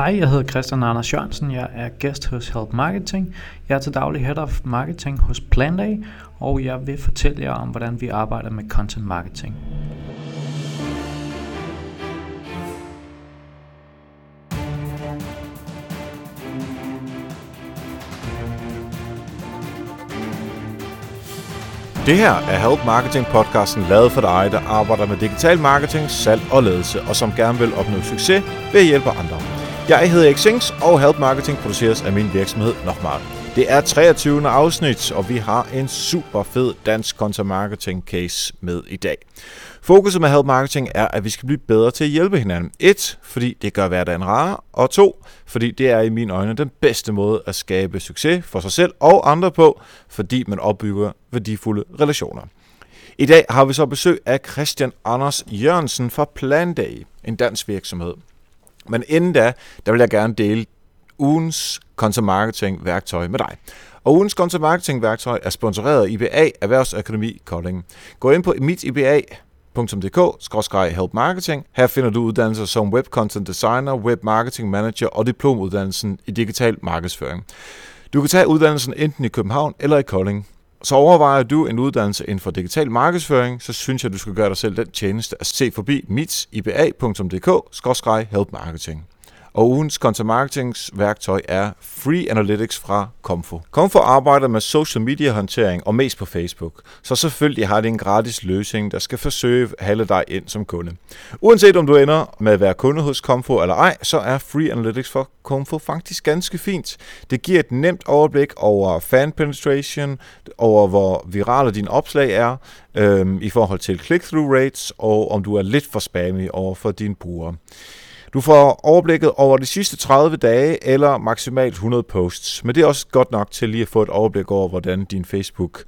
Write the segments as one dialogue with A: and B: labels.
A: Hej, jeg hedder Christian Anders Jørgensen. Jeg er gæst hos Help Marketing. Jeg er til daglig Head of Marketing hos Planday, og jeg vil fortælle jer om, hvordan vi arbejder med content marketing.
B: Det her er Help Marketing podcasten lavet for dig, der arbejder med digital marketing, salg og ledelse, og som gerne vil opnå succes ved at hjælpe andre. Jeg hedder Xings, og Help Marketing produceres af min virksomhed Nochmal. Det er 23. afsnit, og vi har en super fed dansk content marketing case med i dag. Fokuset med Help Marketing er, at vi skal blive bedre til at hjælpe hinanden. Et, fordi det gør hverdagen rarere, og to, fordi det er i mine øjne den bedste måde at skabe succes for sig selv og andre på, fordi man opbygger værdifulde relationer. I dag har vi så besøg af Christian Anders Jørgensen fra Planday, en dansk virksomhed. Men inden da, der vil jeg gerne dele ugens content marketing værktøj med dig. Og ugens content marketing værktøj er sponsoreret af IBA Erhvervsakademi Kolding. Gå ind på mitiba.dk-help marketing. Her finder du uddannelser som Web Content Designer, Web Marketing Manager og diplomuddannelsen i digital markedsføring. Du kan tage uddannelsen enten i København eller i Kolding. Så overvejer du en uddannelse inden for digital markedsføring, så synes jeg, du skal gøre dig selv den tjeneste at se forbi mitiba.dk-help marketing. Og ugens content marketings værktøj er Free Analytics fra Comfo. Comfo arbejder med social media håndtering og mest på Facebook. Så selvfølgelig har det en gratis løsning, der skal forsøge at halde dig ind som kunde. Uanset om du ender med at være kunde hos Comfo eller ej, så er Free Analytics for Comfo faktisk ganske fint. Det giver et nemt overblik over fan penetration, over hvor virale dine opslag er, øhm, i forhold til click-through rates, og om du er lidt for spammy over for dine brugere. Du får overblikket over de sidste 30 dage eller maksimalt 100 posts, men det er også godt nok til lige at få et overblik over, hvordan din Facebook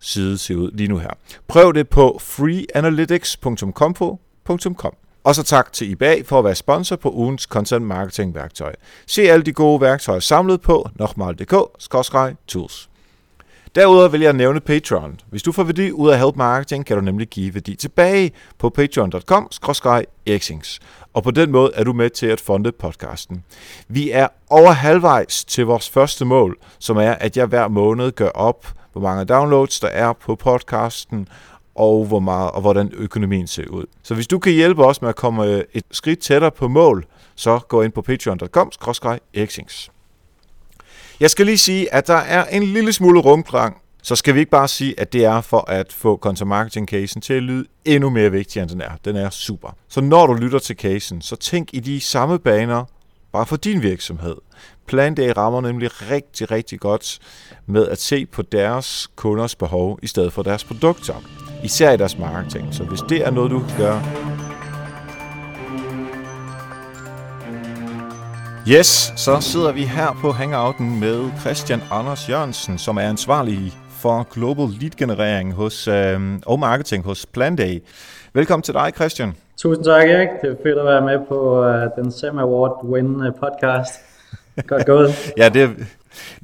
B: side ser ud lige nu her. Prøv det på freeanalytics.com. Og så tak til IBA for at være sponsor på ugens content marketing værktøj. Se alle de gode værktøjer samlet på nokmal.dk-tools. Derudover vil jeg nævne Patreon. Hvis du får værdi ud af Help Marketing, kan du nemlig give værdi tilbage på patreon.com eriksings og på den måde er du med til at fonde podcasten. Vi er over halvvejs til vores første mål, som er, at jeg hver måned gør op, hvor mange downloads der er på podcasten, og hvor meget og hvordan økonomien ser ud. Så hvis du kan hjælpe os med at komme øh, et skridt tættere på mål, så gå ind på patreon.com eriksings jeg skal lige sige, at der er en lille smule rumklang så skal vi ikke bare sige, at det er for at få content marketing casen til at lyde endnu mere vigtig, end den er. Den er super. Så når du lytter til casen, så tænk i de samme baner, bare for din virksomhed. Planday rammer nemlig rigtig, rigtig godt med at se på deres kunders behov i stedet for deres produkter. Især i deres marketing. Så hvis det er noget, du kan gøre, Yes, så sidder vi her på Hangouten med Christian Anders Jørgensen, som er ansvarlig for Global Lead Generering hos, øh, og Marketing hos Planday. Velkommen til dig, Christian.
A: Tusind tak, Erik. Det er fedt at være med på uh, den Sam Award win podcast. Godt gået.
B: ja, det er,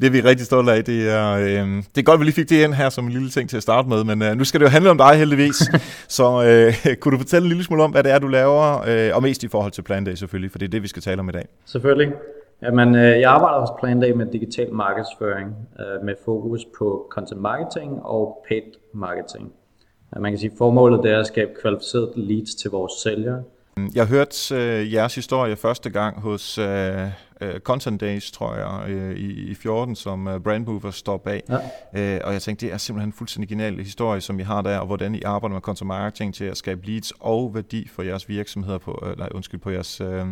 B: det er vi rigtig stolte af. Det er, øh, det er godt, at vi lige fik det ind her som en lille ting til at starte med, men øh, nu skal det jo handle om dig heldigvis. Så øh, kunne du fortælle en lille smule om, hvad det er, du laver, øh, og mest i forhold til Planday selvfølgelig, for det er det, vi skal tale om i dag.
A: Selvfølgelig. Jamen, øh, jeg arbejder hos Planday med digital markedsføring øh, med fokus på content marketing og paid marketing. Man kan sige, at formålet er at skabe kvalificerede leads til vores sælgere.
B: Jeg hørte øh, jeres historie første gang hos øh, uh, Content Days, tror jeg, uh, i, i 14, som uh, Brand Mover står bag. Ja. Uh, og jeg tænkte, det er simpelthen en fuldstændig genial historie, som I har der, og hvordan I arbejder med content marketing til at skabe leads og værdi for jeres virksomheder, på, uh, nej, undskyld, på jeres uh,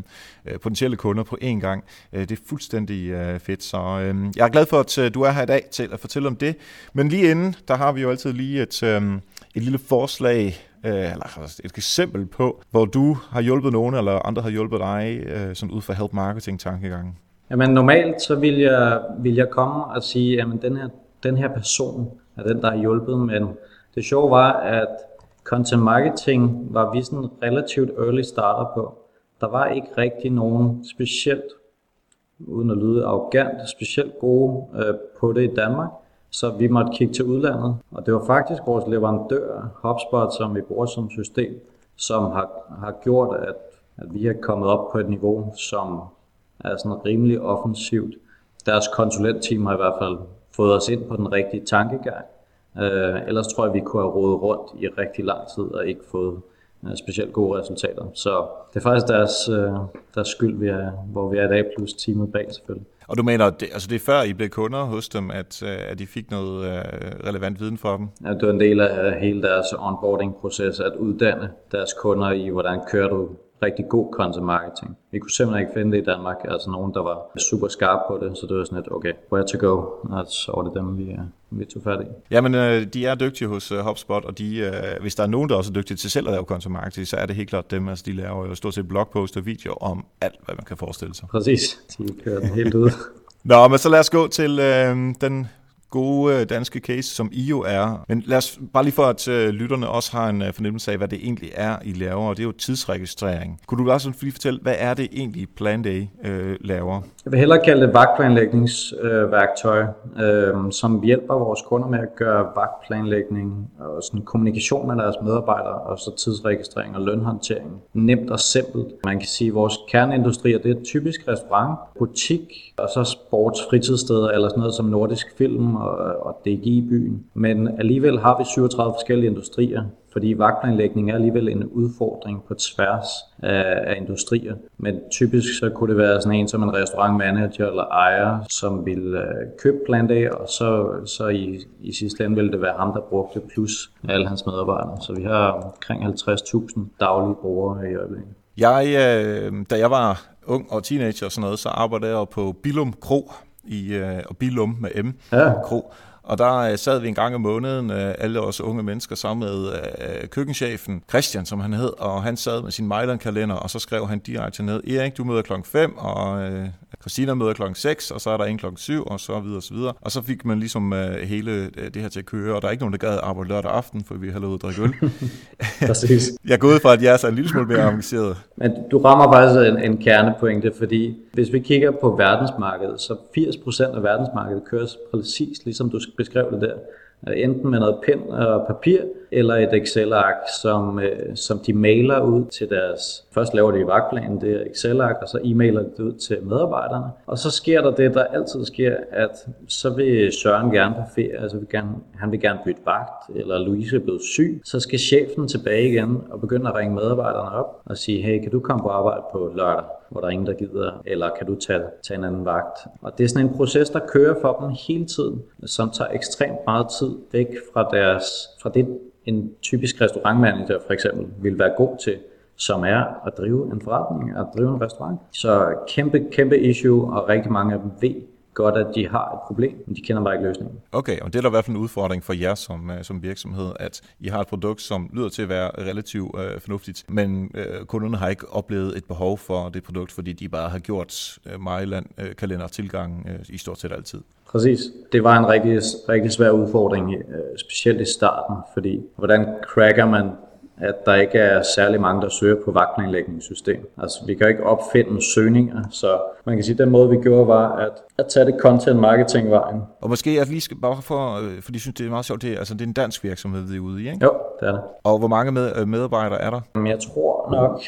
B: potentielle kunder på én gang. Uh, det er fuldstændig uh, fedt, så uh, jeg er glad for, at uh, du er her i dag til at fortælle om det. Men lige inden, der har vi jo altid lige et, um, et lille forslag, Øh, eller altså, et eksempel på, hvor du har hjulpet nogen, eller andre har hjulpet dig, øh, sådan ud fra help marketing tankegangen?
A: Jamen normalt så vil jeg, vil jeg komme og sige, at den her, den her person er den, der har hjulpet, men det sjove var, at content marketing var vi sådan relativt early starter på. Der var ikke rigtig nogen specielt, uden at lyde arrogant, specielt gode øh, på det i Danmark. Så vi måtte kigge til udlandet, og det var faktisk vores leverandør, HubSpot, som vi bruger som system, som har, har gjort, at, at vi er kommet op på et niveau, som er sådan rimelig offensivt. Deres konsulentteam har i hvert fald fået os ind på den rigtige tankegang. Øh, ellers tror jeg, vi kunne have rodet rundt i rigtig lang tid og ikke fået øh, specielt gode resultater. Så det er faktisk deres, øh, deres skyld, vi er, hvor vi er i dag, plus teamet bag selvfølgelig.
B: Og du mener, det, altså det er før I blev kunder hos dem, at, øh, at de fik noget øh, relevant viden for dem?
A: Ja, det var en del af hele deres onboarding-proces, at uddanne deres kunder i, hvordan kører du rigtig god content marketing. Vi kunne simpelthen ikke finde det i Danmark, altså nogen, der var super skarpe på det, så det var sådan lidt, okay, where to go, og så var det dem, vi, vi tog fat i.
B: Jamen, øh, de er dygtige hos uh, HubSpot, og de, øh, hvis der er nogen, der også er dygtige til selv at lave content marketing, så er det helt klart dem, altså de laver jo stort set blogpost og video om alt, hvad man kan forestille sig.
A: Præcis, de kører den helt ud.
B: Nå, men så lad os gå til øh, den gode øh, danske case, som I jo er. Men lad os bare lige for, at øh, lytterne også har en øh, fornemmelse af, hvad det egentlig er, I laver, og det er jo tidsregistrering. Kunne du også lige fortælle, hvad er det egentlig Plan Day øh, laver?
A: Jeg vil hellere kalde det vagtplanlægningsværktøj, øh, som hjælper vores kunder med at gøre vagtplanlægning og sådan kommunikation med deres medarbejdere, og så tidsregistrering og lønhåndtering nemt og simpelt. Man kan sige, at vores kerneindustrier, det er typisk restaurant, butik, og så sports, fritidssteder eller sådan noget som nordisk film og, og DG-byen. Men alligevel har vi 37 forskellige industrier, fordi vagtplanlægning er alligevel en udfordring på tværs af, af industrier. Men typisk så kunne det være sådan en som en restaurantmanager eller ejer, som vil øh, købe Plan A, og så, så i, i sidste ende ville det være ham, der brugte plus alle hans medarbejdere. Så vi har omkring 50.000 daglige brugere i øjeblikket.
B: Jeg, øh, da jeg var ung og teenager og sådan noget, så arbejdede jeg på Bilum Kro, i, øh, og Bilum med M, ja. Kro. Og der øh, sad vi en gang om måneden, øh, alle os unge mennesker, sammen med øh, køkkenchefen, Christian, som han hed, og han sad med sin Mejland-kalender, og så skrev han direkte ned, Erik, du møder klokken 5, og Christina møder klokken 6, og så er der en klokken 7, og så videre og så videre. Og så fik man ligesom hele det her til at køre, og der er ikke nogen, der gad arbejde lørdag aften, for vi har lavet at drikke øl. Præcis. jeg er gået fra, at jeg er så en lille smule mere avanceret.
A: Men du rammer faktisk en, en kernepointe, fordi hvis vi kigger på verdensmarkedet, så 80% af verdensmarkedet køres præcis ligesom du beskrev det der. Øh, enten med noget pen og papir, eller et Excel-ark, som, øh, som de mailer ud til deres... Først laver de vagtplanen, det er Excel-ark, og så e-mailer det ud til medarbejderne. Og så sker der det, der altid sker, at så vil Søren gerne på ferie, altså vil gerne, han vil gerne bytte vagt, eller Louise er blevet syg. Så skal chefen tilbage igen og begynde at ringe medarbejderne op og sige, hey, kan du komme på arbejde på lørdag? Hvor der er ingen, der gider, eller kan du tage, tage en anden vagt? Og det er sådan en proces, der kører for dem hele tiden, som tager ekstremt meget tid væk fra, deres, fra det, en typisk restaurantmanager for eksempel vil være god til, som er at drive en forretning, at drive en restaurant. Så kæmpe, kæmpe issue, og rigtig mange af dem ved godt, at de har et problem, men de kender bare ikke løsningen.
B: Okay, og det er der i hvert fald en udfordring for jer som, øh, som virksomhed, at I har et produkt, som lyder til at være relativt øh, fornuftigt, men øh, kunderne har ikke oplevet et behov for det produkt, fordi de bare har gjort øh, Mejland øh, kalender tilgang øh, i stort set altid.
A: Præcis. Det var en rigtig, rigtig svær udfordring, øh, specielt i starten, fordi hvordan cracker man at der ikke er særlig mange, der søger på vagtplanlægningssystem. Altså, vi kan ikke opfinde søgninger, så man kan sige, at den måde, vi gjorde, var at, at tage det content marketing vejen.
B: Og måske at vi skal bare for, øh, for de synes, det er meget sjovt, det er, altså, det er en dansk virksomhed, vi er ude i, ikke?
A: Jo, det er det.
B: Og hvor mange med, øh, medarbejdere er der?
A: Jeg tror nok,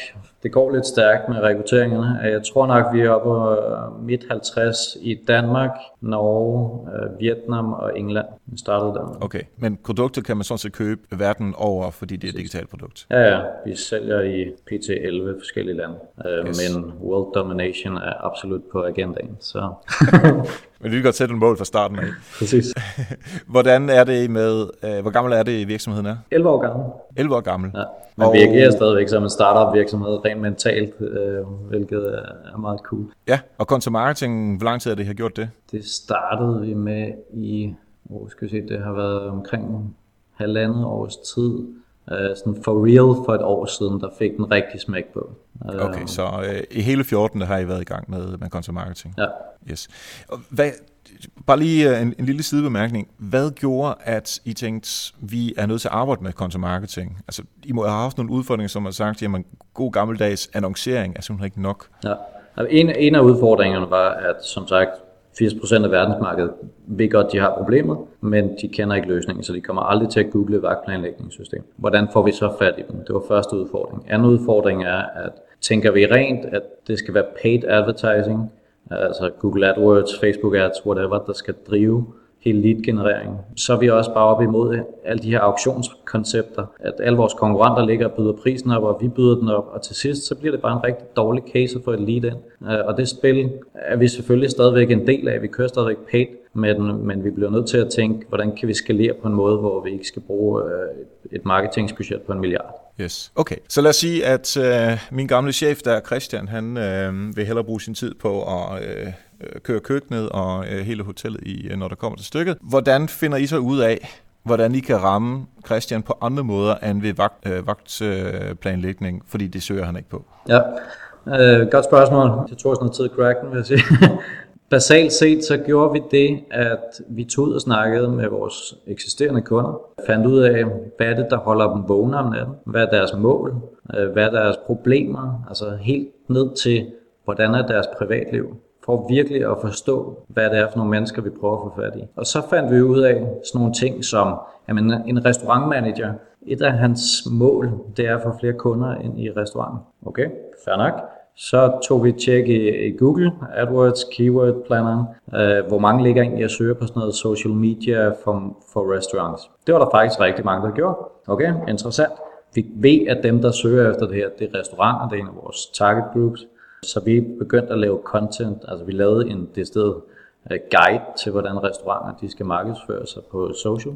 A: det går lidt stærkt med rekrutteringerne. Jeg tror nok, vi er oppe på øh, midt 50 i Danmark, Norge, Vietnam og England. Vi startede der.
B: Okay, men produktet kan man sådan set købe verden over, fordi det er et digitalt produkt?
A: Ja, ja. Vi sælger i PT 11 forskellige lande, yes. men World Domination er absolut på agendaen. Så.
B: Men vi kan godt sætte en mål fra starten af.
A: Præcis.
B: Hvordan er det med, øh, hvor gammel er det virksomheden er?
A: 11 år gammel.
B: 11 år gammel.
A: Ja. Men og... vi agerer stadigvæk som en startup virksomhed, rent mentalt, øh, hvilket er meget cool.
B: Ja, og content marketing, hvor lang tid har det har gjort det?
A: Det startede vi med i, hvor skal vi se, det har været omkring halvandet års tid øh, sådan for real for et år siden, der fik den rigtig smæk på.
B: Okay, så øh, i hele 14. har I været i gang med, med content marketing?
A: Ja.
B: Yes. Og hvad, bare lige øh, en, en lille sidebemærkning. Hvad gjorde, at I tænkte, vi er nødt til at arbejde med content marketing? Altså, I må have haft nogle udfordringer, som har sagt, jamen, god gammeldags annoncering er simpelthen ikke nok.
A: Ja. Altså, en, en af udfordringerne var, at som sagt, 80% af verdensmarkedet ved godt, de har problemet, men de kender ikke løsningen, så de kommer aldrig til at google vagtplanlægningssystem. Hvordan får vi så fat i dem? Det var første udfordring. Anden udfordring er, at tænker vi rent, at det skal være paid advertising, altså Google AdWords, Facebook Ads, whatever, der skal drive hele lead-genereringen. Så er vi også bare op imod alle de her auktionskoncepter, at alle vores konkurrenter ligger og byder prisen op, og vi byder den op, og til sidst så bliver det bare en rigtig dårlig case at få et lead ind. Øh, og det spil er vi selvfølgelig stadigvæk en del af. Vi kører stadigvæk paid med den, men vi bliver nødt til at tænke, hvordan kan vi skalere på en måde, hvor vi ikke skal bruge øh, et marketingsbudget på en milliard.
B: Yes. Okay, så lad os sige, at øh, min gamle chef, der er Christian, han øh, vil hellere bruge sin tid på at øh, Øh, køre køkkenet og øh, hele hotellet, i, øh, når der kommer til stykket. Hvordan finder I så ud af, hvordan I kan ramme Christian på andre måder end ved vagt, øh, vagtplanlægning, øh, fordi det søger han ikke på?
A: Ja, øh, godt spørgsmål. Jeg tror også noget tid at crack den, vil jeg sige. Basalt set så gjorde vi det, at vi tog ud og snakkede med vores eksisterende kunder, fandt ud af, hvad er det, der holder dem vågne om natten, hvad er deres mål, hvad er deres problemer, altså helt ned til, hvordan er deres privatliv, for virkelig at forstå, hvad det er for nogle mennesker, vi prøver at få fat i. Og så fandt vi ud af sådan nogle ting som, jamen en restaurantmanager, et af hans mål, det er at få flere kunder ind i restauranten. Okay, fair nok. Så tog vi et tjek i, i Google, AdWords, Keyword Planner, øh, hvor mange ligger egentlig at søge på sådan noget social media for, for restaurants. Det var der faktisk rigtig mange, der gjorde. Okay, interessant. Vi ved, at dem, der søger efter det her, det er restauranter, det er en af vores target groups. Så vi begyndte at lave content, altså vi lavede en det sted øh, guide til, hvordan restauranter de skal markedsføre sig på social.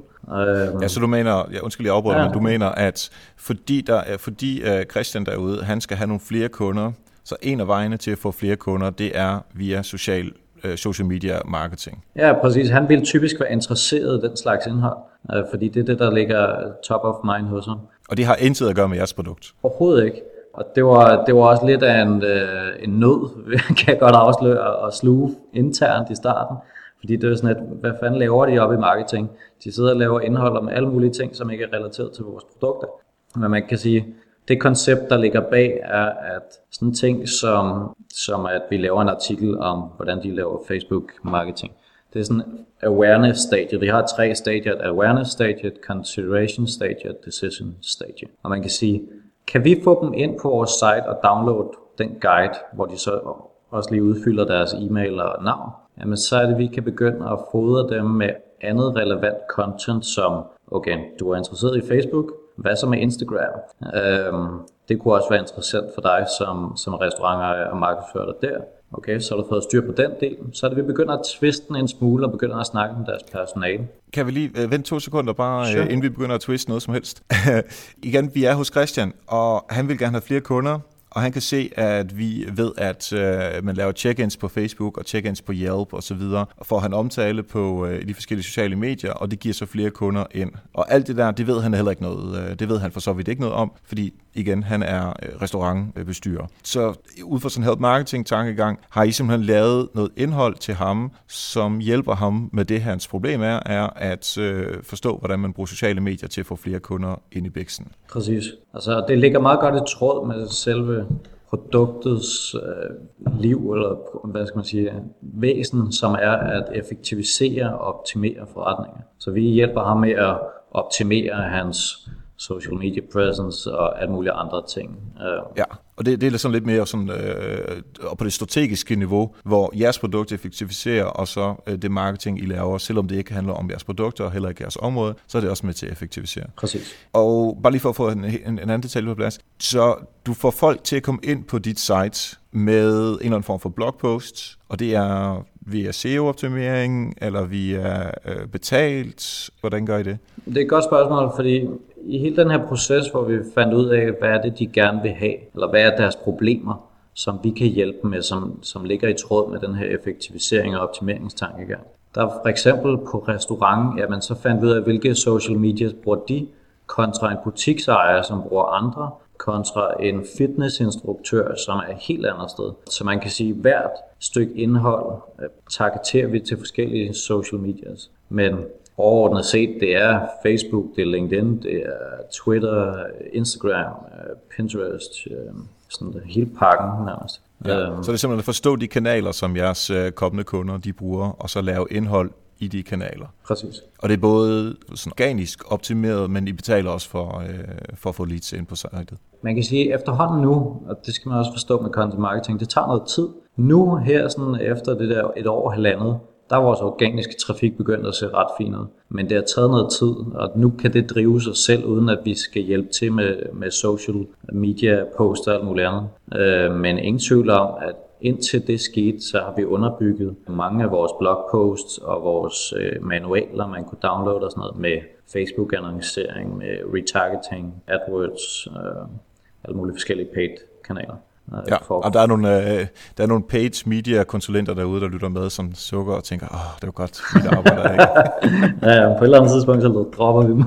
B: Ja, så du mener, ja, undskyld, jeg afbryder, ja. men du mener, at fordi, der er, fordi uh, Christian derude, han skal have nogle flere kunder, så en af vejene til at få flere kunder, det er via social, social media marketing.
A: Ja, præcis. Han vil typisk være interesseret i den slags indhold, fordi det er det, der ligger top of mind hos ham.
B: Og det har intet at gøre med jeres produkt?
A: Overhovedet ikke. Og det var, det var også lidt af en, øh, en nød, kan jeg godt afsløre, at sluge internt i starten. Fordi det er sådan, at hvad fanden laver de op i marketing? De sidder og laver indhold om alle mulige ting, som ikke er relateret til vores produkter. Men man kan sige, det koncept, der ligger bag, er, at sådan ting som, som at vi laver en artikel om, hvordan de laver Facebook-marketing. Det er sådan awareness stadiet. Vi har tre stadier, awareness stadiet, consideration stadiet, decision stadiet. Og man kan sige, kan vi få dem ind på vores site og downloade den guide, hvor de så også lige udfylder deres e-mail og navn, jamen så er det, at vi kan begynde at fodre dem med andet relevant content, som, okay, du er interesseret i Facebook, hvad så med Instagram? Øhm, det kunne også være interessant for dig som, som restauranter og markedsfører der. Okay, så har du fået styr på den del. Så er det, vi begynder at twiste den en smule og begynder at snakke med deres personale.
B: Kan vi lige uh, vente to sekunder bare, sure. uh, inden vi begynder at twiste noget som helst? Igen, vi er hos Christian, og han vil gerne have flere kunder og han kan se, at vi ved, at øh, man laver check-ins på Facebook og check-ins på Yelp og så videre, og får han omtale på øh, de forskellige sociale medier, og det giver så flere kunder ind. Og alt det der, det ved han heller ikke noget. Øh, det ved han for så vidt ikke noget om, fordi igen, han er øh, restaurantbestyrer. Så ud fra sådan en marketing tankegang, har I simpelthen lavet noget indhold til ham, som hjælper ham med det, hans problem er, er at øh, forstå, hvordan man bruger sociale medier til at få flere kunder ind i bæksen.
A: Præcis. Altså, det ligger meget godt i tråd med selve produktets øh, liv, eller hvad skal man sige, væsen, som er at effektivisere og optimere forretninger. Så vi hjælper ham med at optimere hans social media presence og alle mulige andre ting.
B: Ja, og det, det er sådan lidt mere sådan, øh, på det strategiske niveau, hvor jeres produkt effektiviserer, og så øh, det marketing, I laver, selvom det ikke handler om jeres produkter og heller ikke jeres område, så er det også med til at effektivisere.
A: Præcis.
B: Og bare lige for at få en, en, en anden detalje på plads, så du får folk til at komme ind på dit site med en eller anden form for blogpost, og det er via SEO-optimering, eller via øh, betalt? Hvordan gør I det?
A: Det er et godt spørgsmål, fordi i hele den her proces, hvor vi fandt ud af, hvad er det, de gerne vil have, eller hvad er deres problemer, som vi kan hjælpe med, som, som ligger i tråd med den her effektivisering og optimeringstankegang. Der er for eksempel på restaurant, jamen så fandt ud af, hvilke social media bruger de, kontra en butiksejer, som bruger andre, kontra en fitnessinstruktør, som er et helt andet sted. Så man kan sige, at hvert stykke indhold øh, targeterer vi til forskellige social medias. Men overordnet set, det er Facebook, det er LinkedIn, det er Twitter, Instagram, øh, Pinterest, øh, sådan det, hele pakken nærmest.
B: Ja, um, så det er simpelthen at forstå de kanaler, som jeres kommende kunder de bruger, og så lave indhold i de kanaler.
A: Præcis.
B: Og det er både sådan organisk optimeret, men I betaler også for, øh, for at få leads ind på sitet.
A: Man kan sige efterhånden nu, og det skal man også forstå med content marketing, det tager noget tid. Nu her sådan efter det der et år halvandet, der er vores organiske trafik begyndt at se ret fint ud. Men det har taget noget tid, og nu kan det drive sig selv, uden at vi skal hjælpe til med, med social media, poster og alt muligt andet. Øh, men ingen tvivl om, at indtil det skete, så har vi underbygget mange af vores blogposts og vores øh, manualer, man kunne downloade og sådan noget med Facebook-annoncering, med retargeting, AdWords, øh, alle mulige forskellige paid kanaler.
B: Ja, og der er, nogle, øh, der er nogle paid media konsulenter derude, der lytter med, som sukker og tænker, åh, det var godt, mit arbejde ikke.
A: ja, på et eller andet tidspunkt, så dropper vi dem.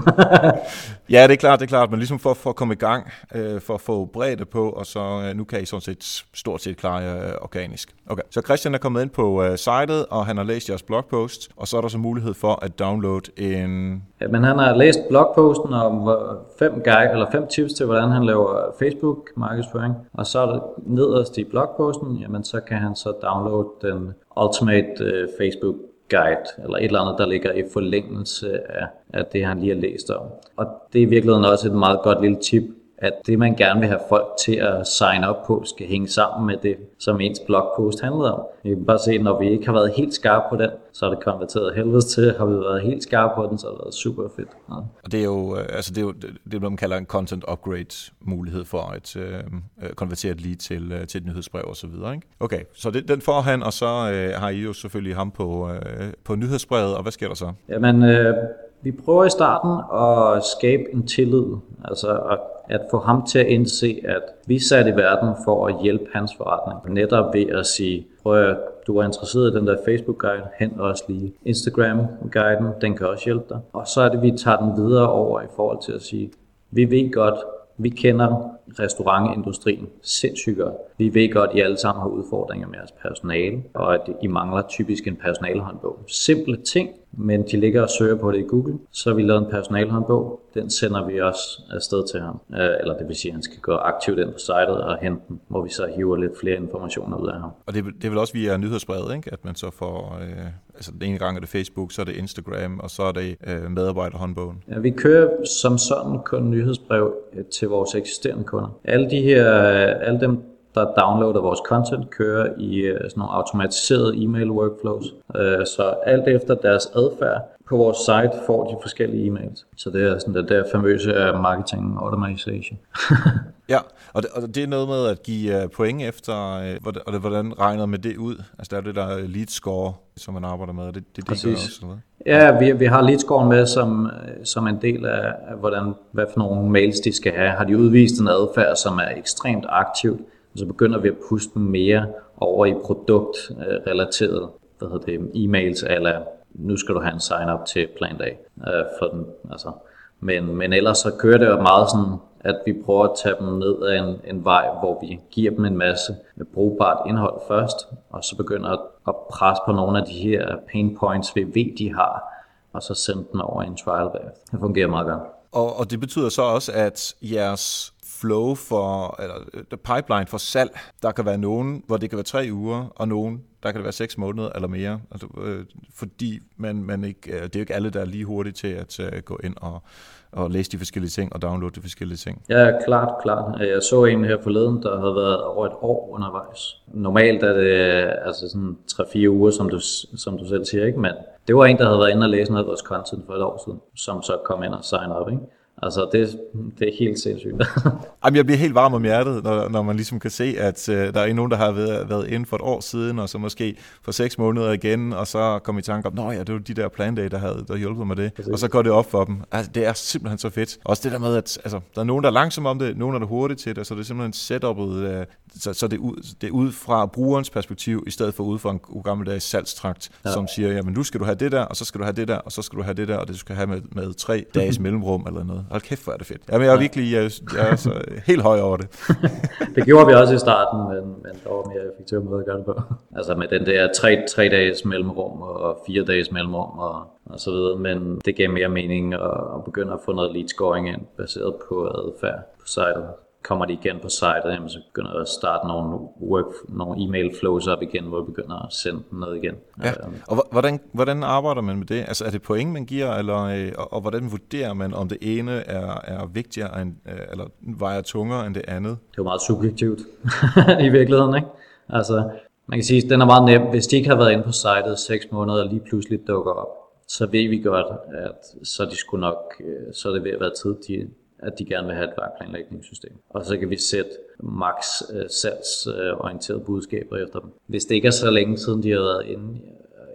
B: ja, det er klart, det er klart, men ligesom for, for at komme i gang, øh, for at få bredde på, og så øh, nu kan I sådan set stort set klare jer øh, organisk. Okay, så Christian er kommet ind på øh, sitet, og han har læst jeres blogpost, og så er der så mulighed for at downloade en...
A: Ja, men han har læst blogposten om fem, guide, eller fem tips til, hvordan han laver Facebook-markedsføring, og så er det nederst i blogposten, jamen så kan han så downloade den Ultimate øh, Facebook guide, eller et eller andet, der ligger i forlængelse af, af det, han lige har læst om. Og det er i virkeligheden også et meget godt lille tip, at det, man gerne vil have folk til at sign op på, skal hænge sammen med det, som ens blogpost handlede om. Vi kan bare se, når vi ikke har været helt skarpe på den, så er det konverteret helvedes til. Har vi været helt skarpe på den, så er det været super fedt. Ja.
B: Og det er jo, øh, altså det, er jo det, man kalder en content upgrade mulighed for at øh, øh konvertere et lead til, øh, til et nyhedsbrev og så videre. Ikke? Okay, så det, den får han, og så øh, har I jo selvfølgelig ham på, øh, på nyhedsbrevet, og hvad sker der så?
A: Jamen, øh, vi prøver i starten at skabe en tillid, altså at, at få ham til at indse, at vi er sat i verden for at hjælpe hans forretning. Netop ved at sige, prøv at du er interesseret i den der Facebook-guide, hent også lige Instagram-guiden, den kan også hjælpe dig. Og så er det, vi tager den videre over i forhold til at sige, vi ved godt, vi kender restaurantindustrien sindssygt godt. Vi ved godt, at I alle sammen har udfordringer med jeres personale, og at I mangler typisk en personalehåndbog. Simple ting, men de ligger og søger på det i Google. Så har vi lavet en personalehåndbog. Den sender vi også afsted til ham. Øh, eller det vil sige, at han skal gå aktivt ind på sitet og hente den, hvor vi så hiver lidt flere informationer ud af ham.
B: Og det, det er vel også via nyhedsbrevet, ikke? at man så får... Øh, altså den ene gang er det Facebook, så er det Instagram, og så er det øh, medarbejderhåndbogen.
A: Ja, vi kører som sådan kun nyhedsbrev øh, til vores eksisterende kunder. Alle de her, alle dem, der downloader vores content, kører i øh, sådan nogle automatiserede e-mail workflows. Øh, så alt efter deres adfærd på vores site får de forskellige e-mails. Så det er sådan det der famøse øh, marketing automation.
B: ja, og det, og det er noget med at give point efter, og det, hvordan regner med det ud? Altså der er det der lead score, som man arbejder med, det, det, det
A: Præcis. også, eller Ja, vi, vi har lead scoren med som, som en del af, af, hvordan, hvad for nogle mails de skal have. Har de udvist en adfærd, som er ekstremt og så begynder vi at puste dem mere over i produktrelateret øh, hvad hedder det, e-mails, eller nu skal du have en sign-up til Plan A. Øh, for den, altså. men, men ellers så kører det jo meget sådan, at vi prøver at tage dem ned ad en, en vej, hvor vi giver dem en masse brugbart indhold først, og så begynder at, at presse på nogle af de her pain points, vi ved, de har, og så sende dem over i en trial bagefter. Det fungerer meget godt.
B: Og, og det betyder så også, at jeres flow for, eller øh, the pipeline for salg, der kan være nogen, hvor det kan være tre uger, og nogen, der kan det være seks måneder eller mere. Altså, øh, fordi man, man ikke, øh, det er jo ikke alle, der er lige hurtigt til at øh, gå ind og, og læse de forskellige ting og downloade de forskellige ting.
A: Ja, klart, klart. Øh, jeg så en her forleden, der havde været over et år undervejs. Normalt er det altså sådan 3-4 uger, som du, som du selv siger, ikke? men det var en, der havde været inde og læse noget af vores content for et år siden, som så kom ind og sign op. Ikke? Altså, det, det er helt sindssygt.
B: Jamen, jeg bliver helt varm om hjertet, når, når man ligesom kan se, at uh, der er nogen, der har været, været inde for et år siden, og så måske for seks måneder igen, og så kom i tanke om, nå ja, det var de der plan day, der havde der hjulpet mig det. Præcis. Og så går det op for dem. Altså, det er simpelthen så fedt. Også det der med, at altså, der er nogen, der er langsomme om det, nogen er der hurtigt til det, så det er simpelthen setupet, uh, så, så det, er ud, det er ud fra brugerens perspektiv, i stedet for ud fra en gammeldags salgstrakt, ja. som siger, jamen nu skal du have det der, og så skal du have det der, og så skal du have det der, og det skal have med, med tre dages mellemrum eller noget. Hold kæft, hvor er det fedt. Jamen, jeg er virkelig jeg, jeg er så helt høj over det.
A: det gjorde vi også i starten, men, men der var mere effektiv måde at gøre det på. Altså med den der tre, tre dages mellemrum og fire dages mellemrum og, og så videre. Men det gav mere mening at, at begynde at få noget lead scoring ind, baseret på adfærd på sitet. Kommer de igen på sitet, jamen, så begynder jeg at starte nogle, work, nogle e-mail flows op igen, hvor jeg begynder at sende dem ned igen.
B: Ja. Og hvordan, hvordan arbejder man med det? Altså er det point, man giver, eller, øh, og, og hvordan vurderer man, om det ene er, er vigtigere, end, øh, eller vejer tungere end det andet?
A: Det er jo meget subjektivt i virkeligheden, ikke? Altså, man kan sige, at den er meget nem. Hvis de ikke har været inde på sitet 6 måneder og lige pludselig dukker op, så ved vi godt, at så, de skulle nok, øh, så er det ved at være tid, de, at de gerne vil have et vejplanlægningssystem. Og så kan vi sætte max øh, salgsorienterede budskaber efter dem. Hvis det ikke er så længe siden, de har været inde,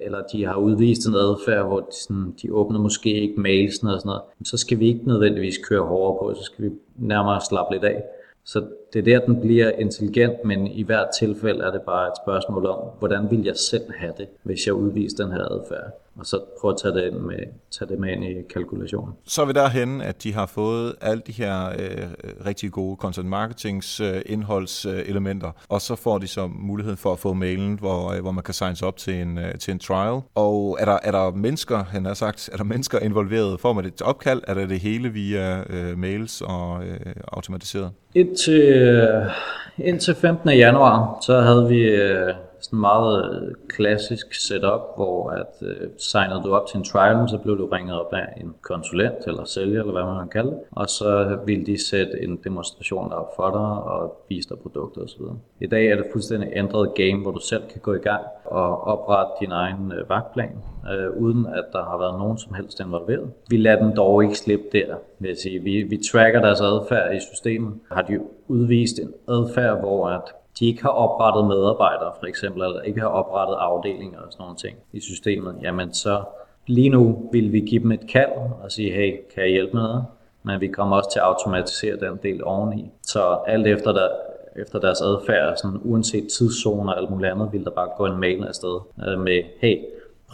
A: eller de har udvist en adfærd, hvor de, sådan, de åbner måske ikke mailsen og sådan noget, så skal vi ikke nødvendigvis køre hårdere på, så skal vi nærmere slappe lidt af. Så det er der, den bliver intelligent, men i hvert tilfælde er det bare et spørgsmål om, hvordan vil jeg selv have det, hvis jeg udviser den her adfærd og så prøve at tage det, ind med, tage det med ind i kalkulationen.
B: Så er vi derhen, at de har fået alle de her øh, rigtig gode content marketings øh, indholdselementer, og så får de så mulighed for at få mailen, hvor, øh, hvor man kan signes op til en, øh, til en trial. Og er der, er der mennesker, han har sagt, er der mennesker involveret? Får man et opkald? Er det det hele via øh, mails og øh, automatiseret?
A: Indtil, øh, Øh, indtil 15. januar, så havde vi øh, sådan meget øh, klassisk setup, hvor at øh, signede du op til en trial, så blev du ringet op af en konsulent eller sælger, eller hvad man kan kalde det, og så ville de sætte en demonstration op for dig og vise dig produkter osv. I dag er det fuldstændig ændret game, hvor du selv kan gå i gang og oprette din egen øh, vagtplan, øh, uden at der har været nogen som helst involveret. Vi lader dem dog ikke slippe der, vil jeg sige. Vi, vi tracker deres adfærd i systemet. Har de udvist en adfærd, hvor at de ikke har oprettet medarbejdere, for eksempel, eller ikke har oprettet afdelinger og sådan nogle ting i systemet, jamen så lige nu vil vi give dem et kald og sige, hey, kan jeg hjælpe med noget? Men vi kommer også til at automatisere den del oveni. Så alt efter, der, efter deres adfærd, sådan, uanset tidszoner og alt muligt andet, vil der bare gå en mail afsted øh, med, hey,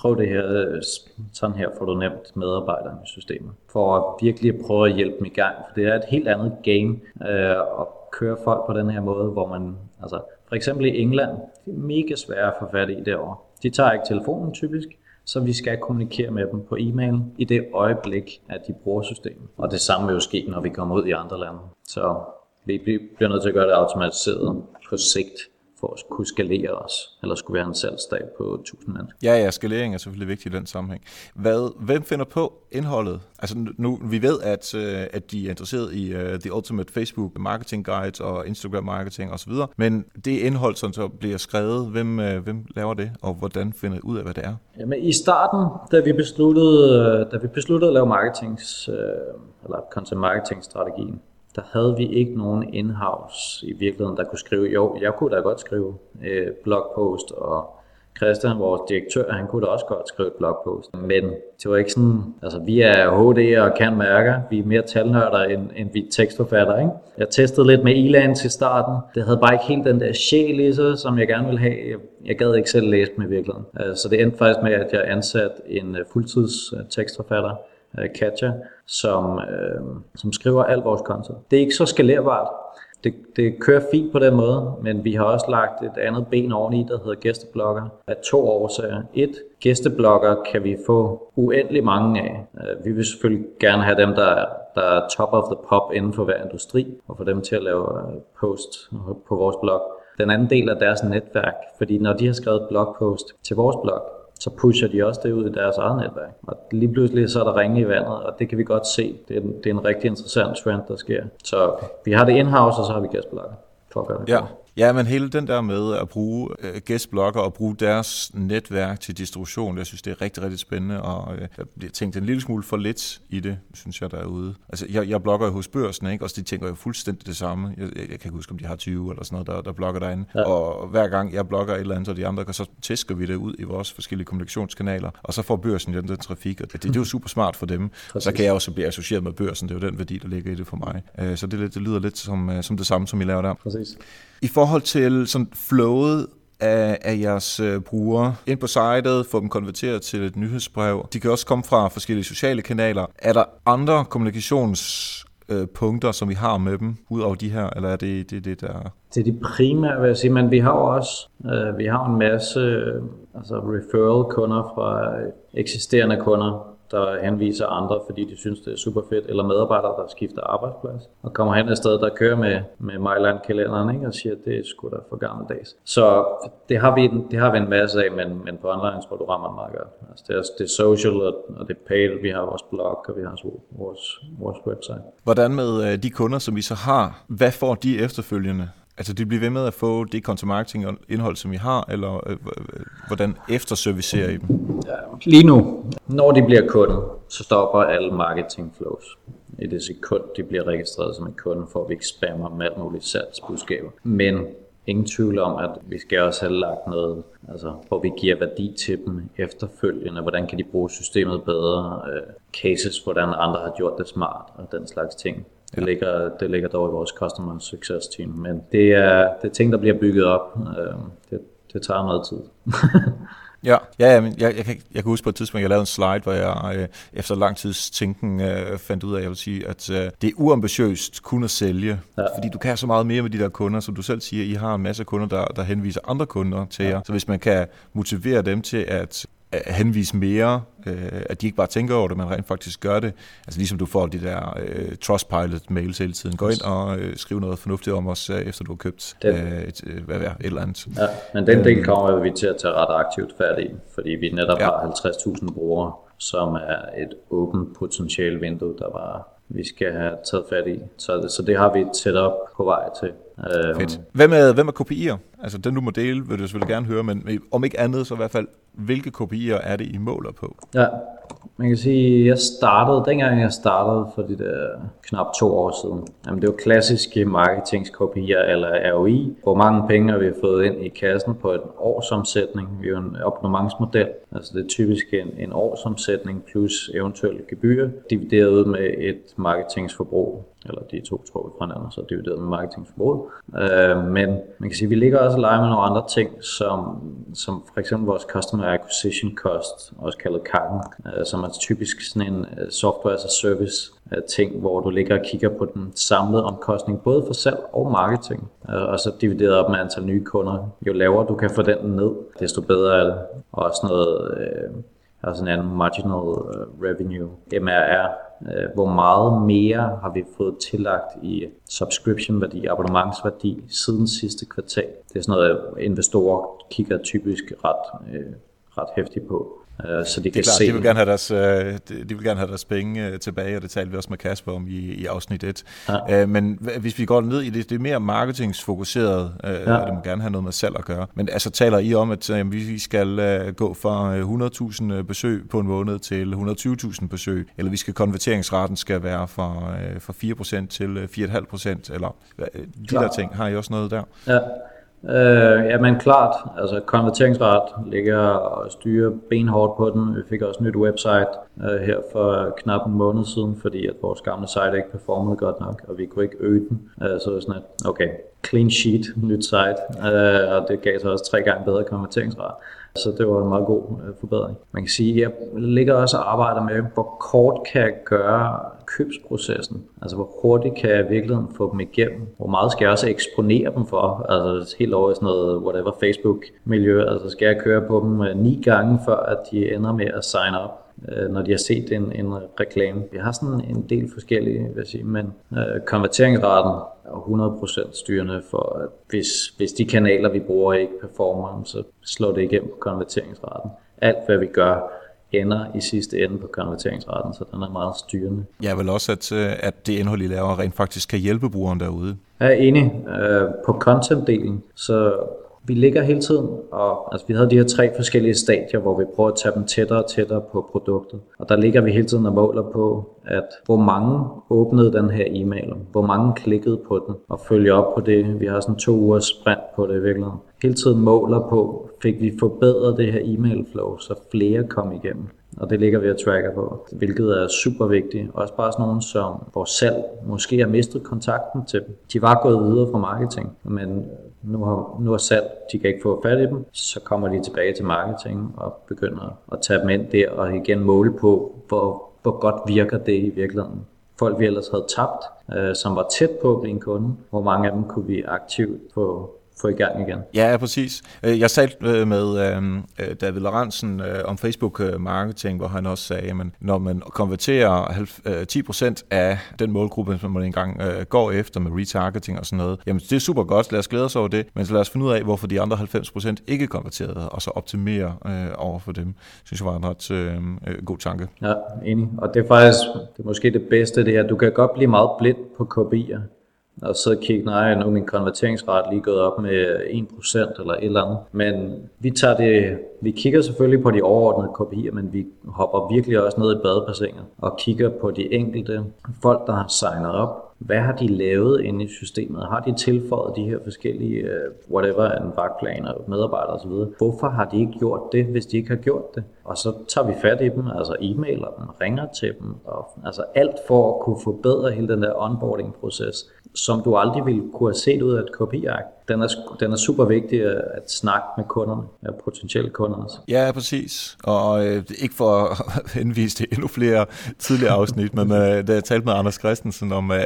A: prøv det her, øh, sådan her får du nemt medarbejderne i systemet. For at virkelig prøve at hjælpe dem i gang, for det er et helt andet game øh, at køre folk på den her måde, hvor man, altså for eksempel i England, det er mega svært at få fat i derovre. De tager ikke telefonen typisk, så vi skal kommunikere med dem på e-mail i det øjeblik, at de bruger systemet. Og det samme vil jo ske, når vi kommer ud i andre lande. Så vi bliver nødt til at gøre det automatiseret på sigt for at kunne skalere os, eller skulle være en salgsstab på 1000 mennesker.
B: Ja, ja, skalering er selvfølgelig vigtigt i den sammenhæng. Hvad, hvem finder på indholdet? Altså nu, vi ved, at, uh, at de er interesseret i uh, The Ultimate Facebook Marketing Guide og Instagram Marketing osv., men det indhold, som så bliver skrevet, hvem, uh, hvem laver det, og hvordan finder ud af, hvad det er?
A: Jamen i starten, da vi besluttede, da vi besluttede at lave marketings, uh, eller content marketing strategien, der havde vi ikke nogen in-house i virkeligheden, der kunne skrive, jo, jeg kunne da godt skrive øh, blogpost, og Christian, vores direktør, han kunne da også godt skrive et blogpost. Men det var ikke sådan, altså vi er HD og kan mærker, vi er mere talnørder end, end vi er tekstforfatter, ikke? Jeg testede lidt med Elan til starten, det havde bare ikke helt den der sjæl i sig, som jeg gerne ville have. Jeg, jeg gad ikke selv læse dem i virkeligheden. Øh, så det endte faktisk med, at jeg ansatte en øh, fuldtids øh, tekstforfatter, Øh, Katja, som, øh, som skriver al vores content. Det er ikke så skalerbart. Det, det kører fint på den måde, men vi har også lagt et andet ben oveni, der hedder gæsteblogger, af to årsager. Et, gæsteblogger kan vi få uendelig mange af. Øh, vi vil selvfølgelig gerne have dem, der, der er top of the pop inden for hver industri, og få dem til at lave øh, post på vores blog. Den anden del er deres netværk, fordi når de har skrevet blogpost til vores blog, så pusher de også det ud i deres eget netværk. Og lige pludselig så er der ringe i vandet, og det kan vi godt se. Det er en, det er en rigtig interessant trend, der sker. Så vi har det in-house, og så har vi Kasper Lager for at gøre det.
B: Ja. Ja, men hele den der med at bruge øh, og bruge deres netværk til distribution, jeg synes, det er rigtig, rigtig spændende, og øh, jeg bliver tænkt en lille smule for lidt i det, synes jeg, derude. Altså, jeg, jeg blogger jo hos børsen, ikke? og de tænker jo fuldstændig det samme. Jeg, jeg, jeg kan ikke huske, om de har 20 eller sådan noget, der, der blogger derinde. Ja. Og hver gang jeg blogger et eller andet, og de andre, så tæsker vi det ud i vores forskellige kommunikationskanaler, og så får børsen den, den trafik, og det, det, er jo super smart for dem. Præcis. Så kan jeg også blive associeret med børsen, det er jo den værdi, der ligger i det for mig. Øh, så det, det lyder lidt som, øh, som det samme, som I laver der.
A: Præcis.
B: I forhold til sådan flowet af, af jeres øh, brugere ind på sitet, få dem konverteret til et nyhedsbrev. De kan også komme fra forskellige sociale kanaler. Er der andre kommunikationspunkter, øh, som vi har med dem, ud over de her, eller er det det, det der...
A: Det er de primære, vil jeg sige, men vi har jo også øh, vi har en masse øh, altså referral kunder fra eksisterende kunder, der henviser andre, fordi de synes, det er super fedt, eller medarbejdere, der skifter arbejdsplads, og kommer hen et sted, der kører med, med Myland-kalenderen, ikke? og siger, at det er sgu da for gammeldags. Så det har vi, det har vi en masse af, men, men på online tror du rammer meget godt. Altså, det, er, det er social, og, og det er paid, vi har vores blog, og vi har vores, vores website.
B: Hvordan med øh, de kunder, som vi så har, hvad får de efterfølgende? Altså de bliver ved med at få det content marketing indhold, som I har, eller øh, hvordan efterservicerer I dem?
A: Ja, lige nu, når de bliver kunder, så stopper alle marketing flows. I det sekund, de bliver registreret som en kunde, får vi ikke spammer med alt muligt salgsbudskaber. Men ingen tvivl om, at vi skal også have lagt noget, altså, hvor vi giver værdi til dem efterfølgende. Hvordan kan de bruge systemet bedre? Uh, cases, hvordan andre har gjort det smart og den slags ting. Det, ja. ligger, det ligger dog i vores Customer Success Team, men det er, det er ting, der bliver bygget op. Øh, det, det tager noget tid.
B: Ja, ja, ja men jeg, jeg, kan, jeg kan huske på et tidspunkt, jeg lavede en slide, hvor jeg øh, efter lang tids tænken øh, fandt ud af, jeg vil sige, at øh, det er uambitiøst kun at sælge, ja. fordi du kan så meget mere med de der kunder, som du selv siger, I har en masse kunder, der, der henviser andre kunder til ja. jer, så hvis man kan motivere dem til at henvise mere, øh, at de ikke bare tænker over det, men rent faktisk gør det. Altså ligesom du får de der øh, Trustpilot-mails hele tiden. Gå ind og øh, skriv noget fornuftigt om os, øh, efter du har købt øh, et, øh, hvad er, et eller andet.
A: Ja, men den del kommer vi til at tage ret aktivt fat i, fordi vi netop ja. har 50.000 brugere, som er et åbent potentiale vindue, der var vi skal have taget fat i. Så, så det har vi et setup på vej til.
B: Fedt. Hvem er, hvem er KPI'er? Altså den du må dele, vil du selvfølgelig gerne høre, men om ikke andet, så i hvert fald, hvilke KPI'er er det, I måler på?
A: Ja, man kan sige, jeg startede, dengang jeg startede for de der knap to år siden, jamen det var klassiske marketings KPI'er eller ROI. Hvor mange penge har vi fået ind i kassen på en årsomsætning? Vi er jo en abonnementsmodel, altså det er typisk en, en årsomsætning plus eventuelle gebyr, divideret ud med et marketingsforbrug eller de to tror vi fra hinanden, så divideret med marketingsforbrug. Øh, men man kan sige, at vi ligger også og leger med nogle andre ting, som, som for eksempel vores Customer Acquisition Cost, også kaldet CAC'en, øh, som er typisk sådan en øh, software as a service øh, ting, hvor du ligger og kigger på den samlede omkostning, både for salg og marketing, øh, og så divideret op med antal nye kunder. Jo lavere du kan få den ned, desto bedre er det. Og også noget, øh, altså en anden marginal øh, revenue, MRR, øh, hvor meget mere har vi fået tillagt i subscription-værdi, abonnementsværdi siden sidste kvartal. Det er sådan noget, investorer kigger typisk ret, øh, ret hæftigt på.
B: Øh, så de det kan klart, se... De vil gerne have deres, øh, de vil gerne have deres penge øh, tilbage, og det talte vi også med Kasper om i, i afsnit 1. Ja. Men hvis vi går ned i det, det er mere marketingsfokuseret, ja. og det må gerne have noget med salg at gøre. Men altså taler I om, at vi skal gå fra 100.000 besøg på en måned til 120.000 besøg, eller vi skal konverteringsraten skal være fra, fra 4% til 4,5%, eller de Klar. der ting. Har I også noget der?
A: Ja. Øh, ja, men klart, altså konverteringsret ligger og styrer benhårdt på den. Vi fik også et nyt website øh, her for knap en måned siden, fordi at vores gamle site ikke performede godt nok, og vi kunne ikke øge den. Øh, så sådan at okay, clean sheet, nyt site, øh, og det gav så også tre gange bedre konverteringsret. Så det var en meget god øh, forbedring. Man kan sige, at jeg ligger også og arbejder med, hvor kort kan jeg gøre købsprocessen? Altså hvor hurtigt kan jeg i virkeligheden få dem igennem? Hvor meget skal jeg også eksponere dem for? Altså helt over i sådan noget whatever Facebook-miljø. Altså skal jeg køre på dem øh, ni gange, før at de ender med at sign up? Øh, når de har set en, en reklame. Vi har sådan en del forskellige, vil jeg sige, men øh, konverteringsraten er 100% styrende for, at hvis, hvis de kanaler, vi bruger, ikke performer, så slår det igennem på konverteringsraten. Alt, hvad vi gør, ender i sidste ende på konverteringsraten, så den er meget styrende.
B: Jeg vil også, at, øh, at det indhold, I laver, rent faktisk kan hjælpe brugeren derude.
A: Jeg er enig. Øh, på content-delen, så vi ligger hele tiden, og altså, vi havde de her tre forskellige stadier, hvor vi prøver at tage dem tættere og tættere på produktet. Og der ligger vi hele tiden og måler på, at hvor mange åbnede den her e-mail, hvor mange klikkede på den, og følger op på det. Vi har sådan to uger sprint på det i virkeligheden. Hele tiden måler på, fik vi forbedret det her e-mail flow, så flere kom igennem og det ligger vi og tracker på, hvilket er super vigtigt. Også bare sådan nogen som vores salg måske har mistet kontakten til dem. De var gået videre fra marketing, men nu har, nu har salg, de kan ikke få fat i dem, så kommer de tilbage til marketing og begynder at tage dem ind der og igen måle på, hvor, hvor godt virker det i virkeligheden. Folk vi ellers havde tabt, øh, som var tæt på at blive en kunde, hvor mange af dem kunne vi aktivt få få i gang igen.
B: Ja, præcis. Øh, jeg talte øh, med øh, David Lorentzen om Facebook-marketing, hvor han også sagde, at når man konverterer 10% af den målgruppe, som man engang går efter med retargeting og sådan noget, jamen det er super godt, lad os glæde os over det, men så lad os finde ud af, hvorfor de andre 90% ikke konverterede, og så optimere over for dem. Det synes jeg var en ret øh, god tanke.
A: Ja, enig. Og det er faktisk det er måske det bedste, det er, at du kan godt blive meget blind på KPI'er og så kigge, nej, nu er min konverteringsret lige gået op med 1% eller et eller andet. Men vi tager det, vi kigger selvfølgelig på de overordnede KPI'er, men vi hopper virkelig også ned i badebassinet og kigger på de enkelte folk, der har signet op, hvad har de lavet inde i systemet? Har de tilføjet de her forskellige, uh, whatever, en vagtplan og medarbejdere osv.? Hvorfor har de ikke gjort det, hvis de ikke har gjort det? Og så tager vi fat i dem, altså e-mailer dem, ringer til dem, og altså alt for at kunne forbedre hele den der onboarding-proces som du aldrig ville kunne have set ud af et kopiark. Den er, den er super vigtig at snakke med kunderne, ja, potentielle kunder. Også.
B: Ja, præcis. Og øh, ikke for at henvise til endnu flere tidligere afsnit, men øh, da jeg talte med Anders Christensen om øh,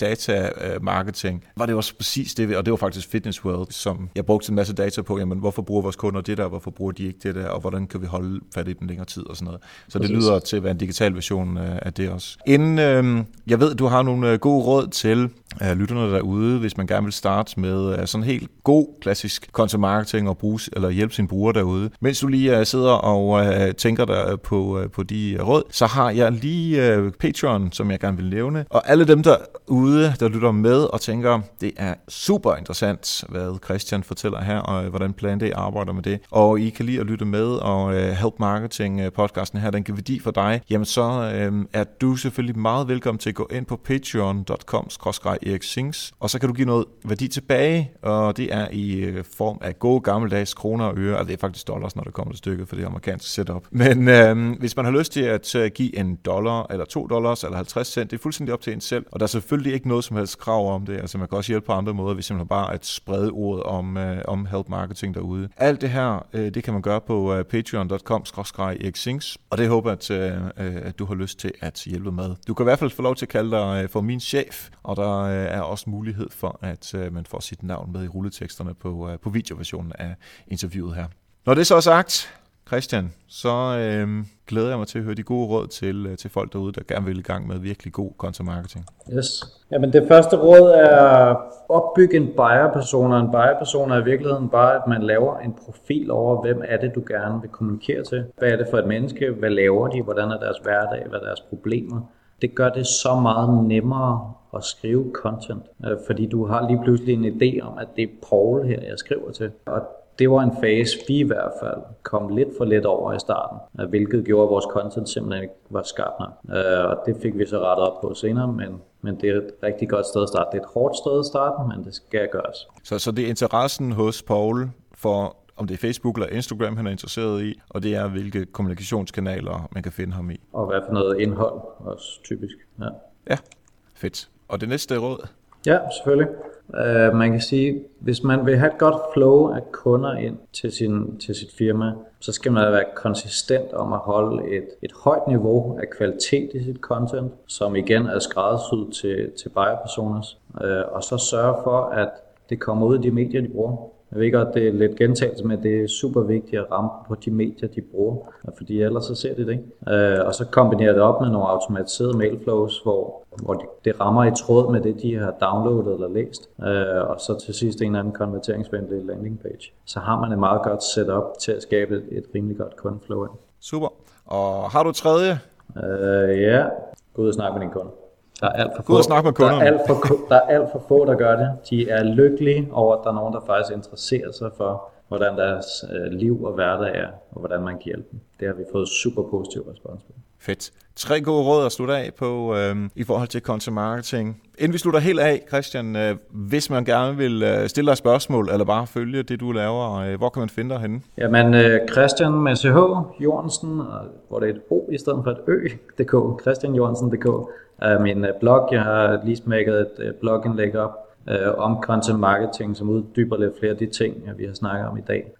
B: data øh, marketing, var det også præcis det, og det var faktisk Fitness World, som jeg brugte en masse data på, jamen hvorfor bruger vores kunder det der, hvorfor bruger de ikke det der, og hvordan kan vi holde fat i dem længere tid og sådan noget. Så præcis. det lyder til at være en digital version øh, af det også. Inden, øh, jeg ved, du har nogle øh, gode råd til af lytterne derude, hvis man gerne vil starte med uh, sådan helt god klassisk content marketing og bruge, eller hjælpe sin bruger derude. Mens du lige uh, sidder og uh, tænker dig på, uh, på de råd, så har jeg lige uh, Patreon, som jeg gerne vil nævne. Og alle dem derude, der lytter med og tænker, det er super interessant, hvad Christian fortæller her, og uh, hvordan Plan D arbejder med det. Og I kan lige at lytte med, og uh, Help Marketing podcasten her, den giver værdi for dig, jamen så uh, er du selvfølgelig meget velkommen til at gå ind på patreon.com Erik og så kan du give noget værdi tilbage, og og det er i øh, form af gode gammeldags kroner og øre, altså det er faktisk dollars, når det kommer til stykket, for det amerikanske setup. Men øh, hvis man har lyst til at øh, give en dollar, eller to dollars, eller 50 cent, det er fuldstændig op til en selv, og der er selvfølgelig ikke noget som helst krav om det, altså man kan også hjælpe på andre måder, hvis man bare at sprede ordet om, øh, om help marketing derude. Alt det her, øh, det kan man gøre på øh, patreon.com xings og det håber jeg, at, øh, øh, at du har lyst til at hjælpe med. Du kan i hvert fald få lov til at kalde dig øh, for min chef, og der er også mulighed for, at øh, man får sit navn med i rulleteksterne på, øh, på videoversionen af interviewet her. Når det så er sagt, Christian, så øh, glæder jeg mig til at høre de gode råd til, øh, til folk derude, der gerne vil i gang med virkelig god content marketing.
A: Yes. Jamen det første råd er opbygge en buyer-persona. En buyer-persona er i virkeligheden bare, at man laver en profil over, hvem er det, du gerne vil kommunikere til. Hvad er det for et menneske? Hvad laver de? Hvordan er deres hverdag? Hvad er deres problemer? Det gør det så meget nemmere at skrive content, øh, fordi du har lige pludselig en idé om, at det er Paul her, jeg skriver til. Og det var en fase, vi i hvert fald kom lidt for lidt over i starten, øh, hvilket gjorde, at vores content simpelthen ikke var skarpt nok. Øh, og det fik vi så rettet op på senere, men, men det er et rigtig godt sted at starte. Det er et hårdt sted at starte, men det skal gøres.
B: Så, så det er interessen hos Paul for om det er Facebook eller Instagram, han er interesseret i, og det er, hvilke kommunikationskanaler man kan finde ham i.
A: Og hvad for noget indhold også typisk. Ja,
B: ja fedt. Og det næste råd?
A: Ja, selvfølgelig. Uh, man kan sige, hvis man vil have et godt flow af kunder ind til, sin, til sit firma, så skal man være konsistent om at holde et, et højt niveau af kvalitet i sit content, som igen er skræddersyet til, til buyer personas, uh, og så sørge for, at det kommer ud i de medier, de bruger. Jeg ved godt, det er lidt gentagelse, men det er super vigtigt at ramme på de medier, de bruger, fordi ellers så ser de det ikke. Øh, og så kombinerer det op med nogle automatiserede mailflows, hvor, hvor det rammer i tråd med det, de har downloadet eller læst. Øh, og så til sidst en eller anden konverteringsvenlig landing page. Så har man et meget godt setup til at skabe et, et rimelig godt kundeflow ind.
B: Super. Og har du tredje?
A: Øh, ja, gå ud og snakke med din kunde.
B: Der er alt for få, snakke med kunderne.
A: Der er, alt for, der er alt for få, der gør det. De er lykkelige over, at der er nogen, der faktisk interesserer sig for, hvordan deres øh, liv og hverdag er, og hvordan man kan hjælpe dem. Det har vi fået super positiv respons på.
B: Fedt. Tre gode råd at slutte af på øh, i forhold til content marketing. Inden vi slutter helt af, Christian, øh, hvis man gerne vil øh, stille dig spørgsmål, eller bare følge det, du laver, øh, hvor kan man finde dig henne?
A: Jamen, øh, Christian med CH Jorgensen, hvor det er et O i stedet for et Ø, DK, christianjorgensen.dk, er min øh, blog. Jeg har lige smækket et øh, blogindlæg op øh, om content marketing, som uddyber lidt flere af de ting, vi har snakket om i dag.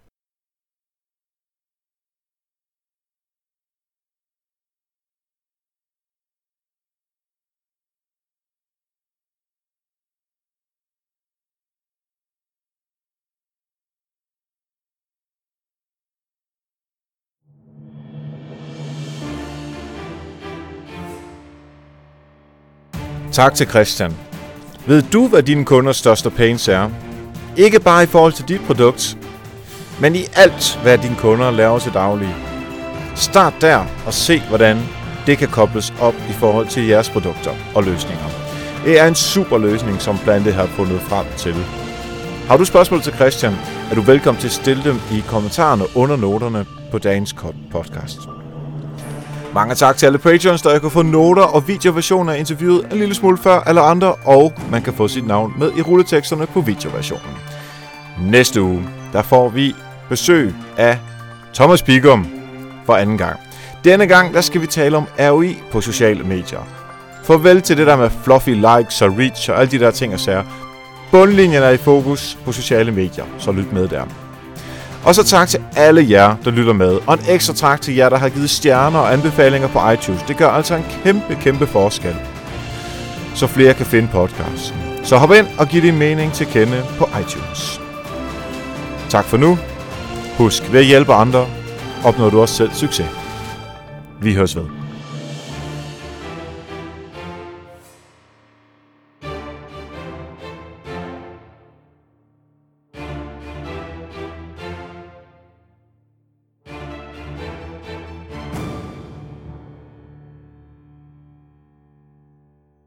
B: Tak til Christian. Ved du, hvad dine kunders største pains er? Ikke bare i forhold til dit produkt, men i alt, hvad dine kunder laver til daglig. Start der og se, hvordan det kan kobles op i forhold til jeres produkter og løsninger. Det er en super løsning, som Plante har fundet frem til. Har du spørgsmål til Christian, er du velkommen til at stille dem i kommentarerne under noterne på dagens podcast. Mange tak til alle patrons, der kan få noter og videoversioner af interviewet en lille smule før alle andre, og man kan få sit navn med i rulleteksterne på videoversionen. Næste uge, der får vi besøg af Thomas Bigum for anden gang. Denne gang, der skal vi tale om ROI på sociale medier. Farvel til det der med fluffy likes og reach og alle de der ting og sager. Bundlinjen er i fokus på sociale medier, så lyt med der. Og så tak til alle jer, der lytter med, og en ekstra tak til jer, der har givet stjerner og anbefalinger på iTunes. Det gør altså en kæmpe, kæmpe forskel, så flere kan finde podcasten. Så hop ind og giv din mening til kende på iTunes. Tak for nu. Husk, ved at hjælpe andre, opnår du også selv succes. Vi høres ved.